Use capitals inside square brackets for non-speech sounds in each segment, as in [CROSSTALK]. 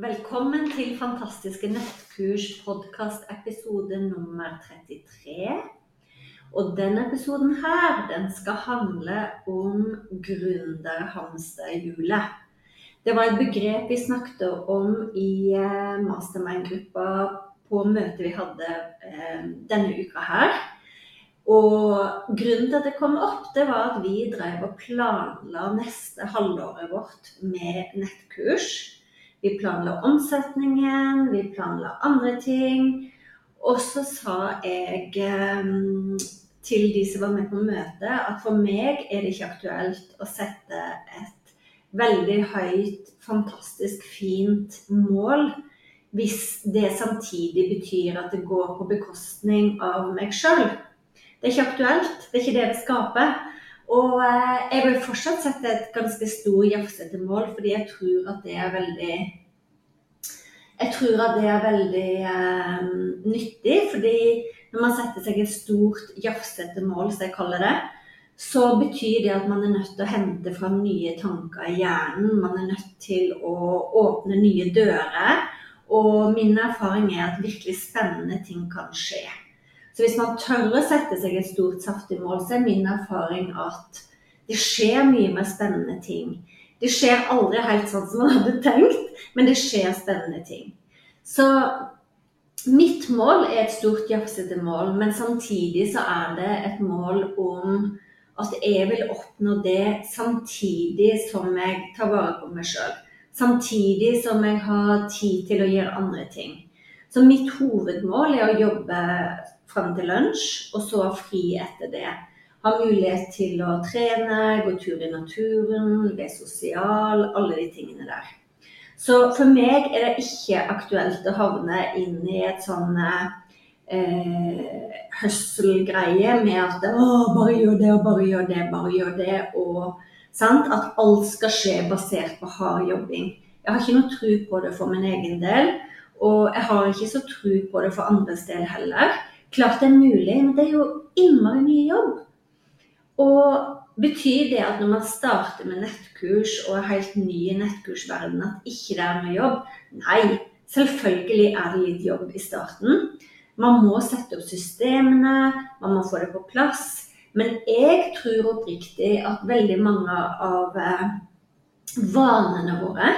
Velkommen til Fantastiske nettkurs podkast episode nummer 33. Og denne episoden her, den skal handle om gründerhamsterhjulet. Det var et begrep vi snakket om i eh, mastermind-gruppa på møtet vi hadde eh, denne uka her. Og grunnen til at det kom opp, det var at vi drev og planla neste halvåret vårt med nettkurs. Vi planla omsetningen, vi planla andre ting. Og så sa jeg um, til de som var med på møtet, at for meg er det ikke aktuelt å sette et veldig høyt, fantastisk fint mål hvis det samtidig betyr at det går på bekostning av meg sjøl. Det er ikke aktuelt. Det er ikke det det skaper. Og eh, jeg vil fortsatt sette et ganske stor jafsete mål, fordi jeg tror at det er veldig Jeg tror at det er veldig eh, nyttig, fordi når man setter seg et stort jafsete mål, som jeg kaller det, så betyr det at man er nødt til å hente fram nye tanker i hjernen. Man er nødt til å åpne nye dører. Og min erfaring er at virkelig spennende ting kan skje. Så hvis man tør å sette seg et stort, saftig mål, så er min erfaring at det skjer mye mer spennende ting. Det skjer aldri helt sånn som man hadde tenkt, men det skjer spennende ting. Så mitt mål er et stort, jafsete mål, men samtidig så er det et mål om at jeg vil oppnå det samtidig som jeg tar vare på meg sjøl. Samtidig som jeg har tid til å gjøre andre ting. Så mitt hovedmål er å jobbe fram til lunsj, og så fri etter det. Ha mulighet til å trene, gå tur i naturen, være sosial, alle de tingene der. Så for meg er det ikke aktuelt å havne inn i et sånn eh, hustle-greie med at å, bare gjør det og bare gjør det, bare gjør det. Og sant? at alt skal skje basert på hard jobbing. Jeg har ikke noe tro på det for min egen del. Og jeg har ikke så tro på det for andres del heller. Klart det er mulig, men det er jo innmari mye jobb. Og betyr det at når man starter med nettkurs og er helt ny i nettkursverdenen, at ikke det er noe jobb? Nei, selvfølgelig er det litt jobb i starten. Man må sette opp systemene, man må få det på plass. Men jeg tror oppriktig at veldig mange av eh, vanene våre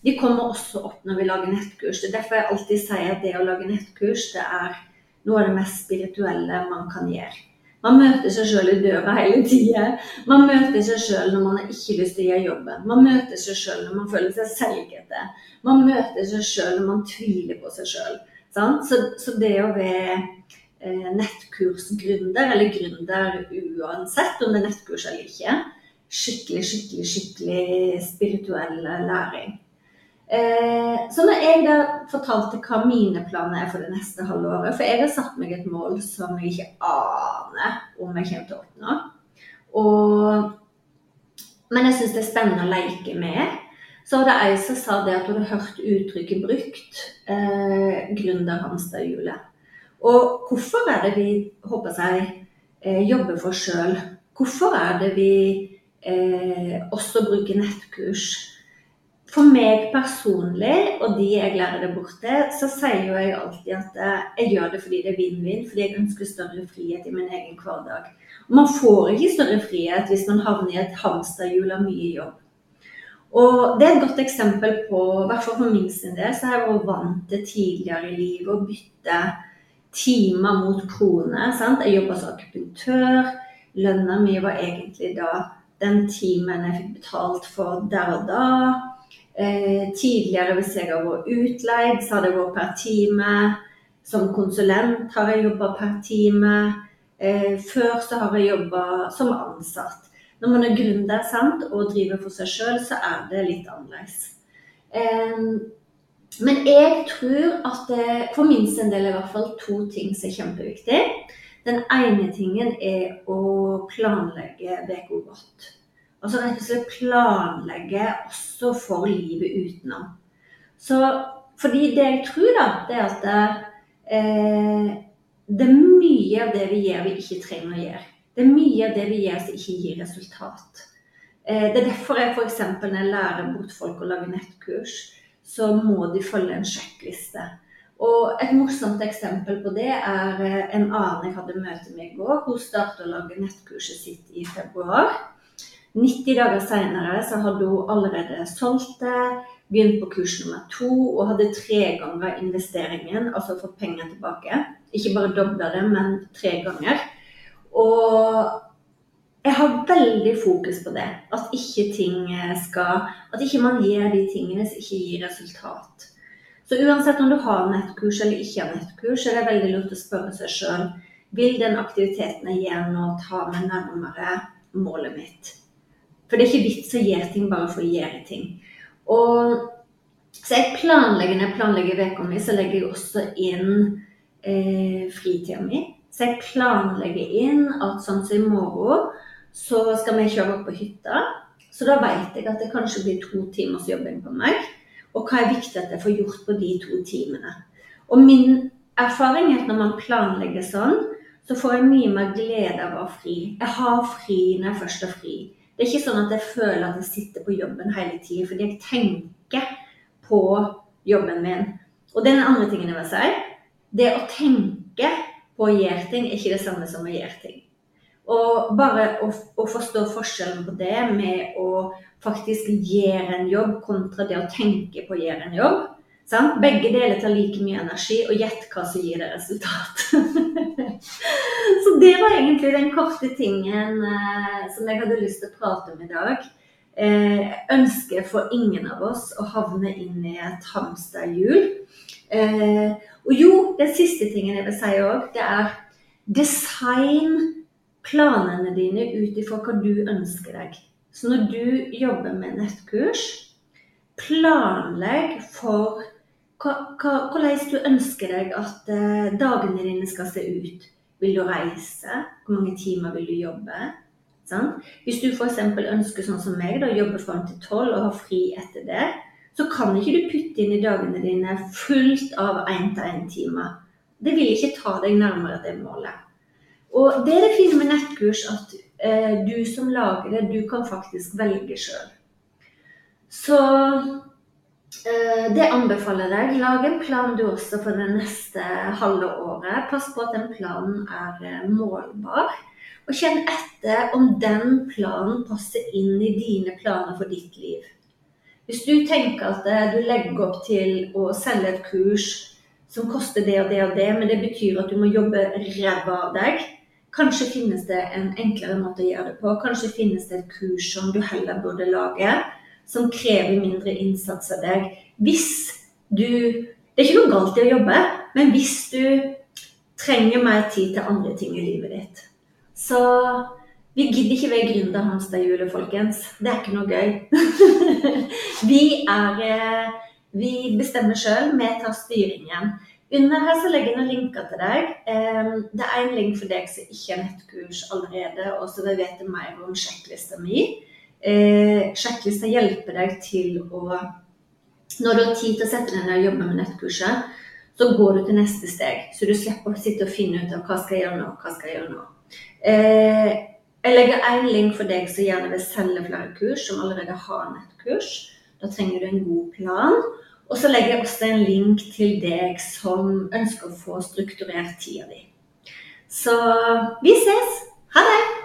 de kommer også opp når vi lager nettkurs. Det er derfor jeg alltid sier at det å lage nettkurs det er noe av det mest spirituelle man kan gjøre. Man møter seg sjøl i døra hele tida. Man møter seg sjøl når man har ikke lyst til å gjøre jobben. Man møter seg sjøl når man føler seg selgete. Man møter seg sjøl når man tviler på seg sjøl. Så, så, det å være eh, nettkursgründer, eller gründer uansett om det er nettkurs eller ikke, skikkelig, skikkelig, skikkelig spirituell læring. Eh, så når jeg da fortalte hva mine planer er for det neste halvåret For jeg har satt meg et mål som jeg ikke aner om jeg kommer til å oppnå. Og, men jeg syns det er spennende å leke med. Så var det ei som sa det at hun hadde hørt uttrykket brukt. Eh, Gründerhamsterhjulet. Og hvorfor er det vi håper seg eh, jobber for sjøl? Hvorfor er det vi eh, også bruker nettkurs? For meg personlig, og de jeg lærer det bort til, så sier jo jeg alltid at eh, jeg gjør det fordi det er vinn-vinn, fordi jeg ønsker større frihet i min egen hverdag. Og man får ikke større frihet hvis man havner i et hamsterhjul av mye jobb. Og det er et godt eksempel på, i hvert fall for min sin del, så har jeg vært vant til tidligere i livet å bytte timer mot kroner. Sant? Jeg jobba som akupunktør. Lønna mi var egentlig da den timen jeg fikk betalt for der og da. Eh, tidligere, hvis jeg har vært utleid, så har det vært per time. Som konsulent har jeg jobba per time. Eh, før så har jeg jobba som ansatt. Når man er gründer sant, og driver for seg sjøl, så er det litt annerledes. Men jeg tror at det, for minst en del i hvert fall to ting som er kjempeviktig. Den ene tingen er å planlegge uka godt. Altså rett og slett planlegge også for livet utenom. Så fordi det jeg tror, da, det er at eh, det er mye av det vi gjør vi ikke trenger å gjøre. Det er mye av det vi gjør som ikke gir resultat. Eh, det er derfor jeg f.eks. når jeg lærer bort folk å lage nettkurs, så må de følge en sjekkliste. Og Et morsomt eksempel på det er eh, en annen jeg hadde møte med i går. Hun startet å lage nettkurset sitt i februar. 90 dager seinere så hadde hun allerede solgt det, begynt på kurs nummer to og hadde tre ganger investeringen, altså fått penger tilbake. Ikke bare dobla det, men tre ganger. Og jeg har veldig fokus på det. At ikke ting skal At ikke man gjør de tingene som ikke gir resultat. Så uansett om du har nettkurs eller ikke har nettkurs, er det veldig lurt å spørre seg sjøl vil den aktiviteten jeg gjør nå, ta meg nærmere målet mitt. For det er ikke vits å gjøre ting bare for å gjøre ting. Og så jeg planlegger når jeg planlegger uka mi, så legger jeg også inn eh, fritida mi. Så jeg planlegger inn at sånn som i morgen, så skal vi kjøre opp på hytta. Så da vet jeg at det kanskje blir to timers jobbing på meg. Og hva er viktig at jeg får gjort på de to timene. Og min erfaring er at når man planlegger sånn, så får jeg mye mer glede av å ha fri. Jeg har fri når jeg først har fri. Det er ikke sånn at jeg føler at jeg sitter på jobben hele tida, fordi jeg tenker på jobben min. Og den andre tingen jeg vil si, det å tenke på å gjøre ting er ikke det samme som å gjøre ting. Og bare å, å, forstå forskjellen på det med å faktisk gjøre en jobb kontra det å tenke på å gjøre en jobb. Sant? Begge deler tar like mye energi, og gjett hva som gir det resultat. [LAUGHS] Det var egentlig den korte tingen eh, som jeg hadde lyst til å prate om i dag. Eh, ønsker for ingen av oss å havne inn i et hamsterhjul. Eh, og jo, den siste tingen jeg vil si òg, det er design planene dine ut ifra hva du ønsker deg. Så når du jobber med nettkurs, planlegg for hvordan du ønsker deg at eh, dagene dine skal se ut. Vil du reise? Hvor mange timer vil du jobbe? Sant? Hvis du f.eks. ønsker sånn som meg, da, jobbe fram til tolv og ha fri etter det, så kan ikke du putte inn i dagene dine fullt av én-til-én-timer. Det vil ikke ta deg nærmere det målet. Og det er det fine med nettkurs, at eh, du som lager det, du kan faktisk velge sjøl. Så det anbefaler jeg. Lag en plan du også for det neste halve året. Pass på at den planen er eh, målbar. Og kjenn etter om den planen passer inn i dine planer for ditt liv. Hvis du tenker at eh, du legger opp til å selge et kurs som koster det og det og det, men det betyr at du må jobbe ræva av deg, kanskje finnes det en enklere måte å gjøre det på. Kanskje finnes det et kurs som du heller burde lage som krever mindre innsats av deg. Hvis du Det er ikke noe galt i å jobbe, men hvis du trenger mer tid til andre ting i livet ditt. Så vi gidder ikke være gründerhamsterhjulet, folkens. Det er ikke noe gøy. [LAUGHS] vi er eh, Vi bestemmer sjøl. Vi tar styringen. Under her så legger jeg noen linker til deg. Det er en link for deg som ikke er nettkurs allerede, og som vil vite mer om sjekklista mi. Eh, sjekklista hjelper deg til å Når du har tid til å sette deg ned og jobbe med nettkurset, så går du til neste steg. Så du slipper å sitte og finne ut av hva skal jeg gjøre nå, hva skal jeg gjøre nå. Eh, jeg legger én link for deg som gjerne vil selge flere kurs, som allerede har nettkurs. Da trenger du en god plan. Og så legger jeg også en link til deg som ønsker å få strukturert tida di. Så vi ses. Ha det!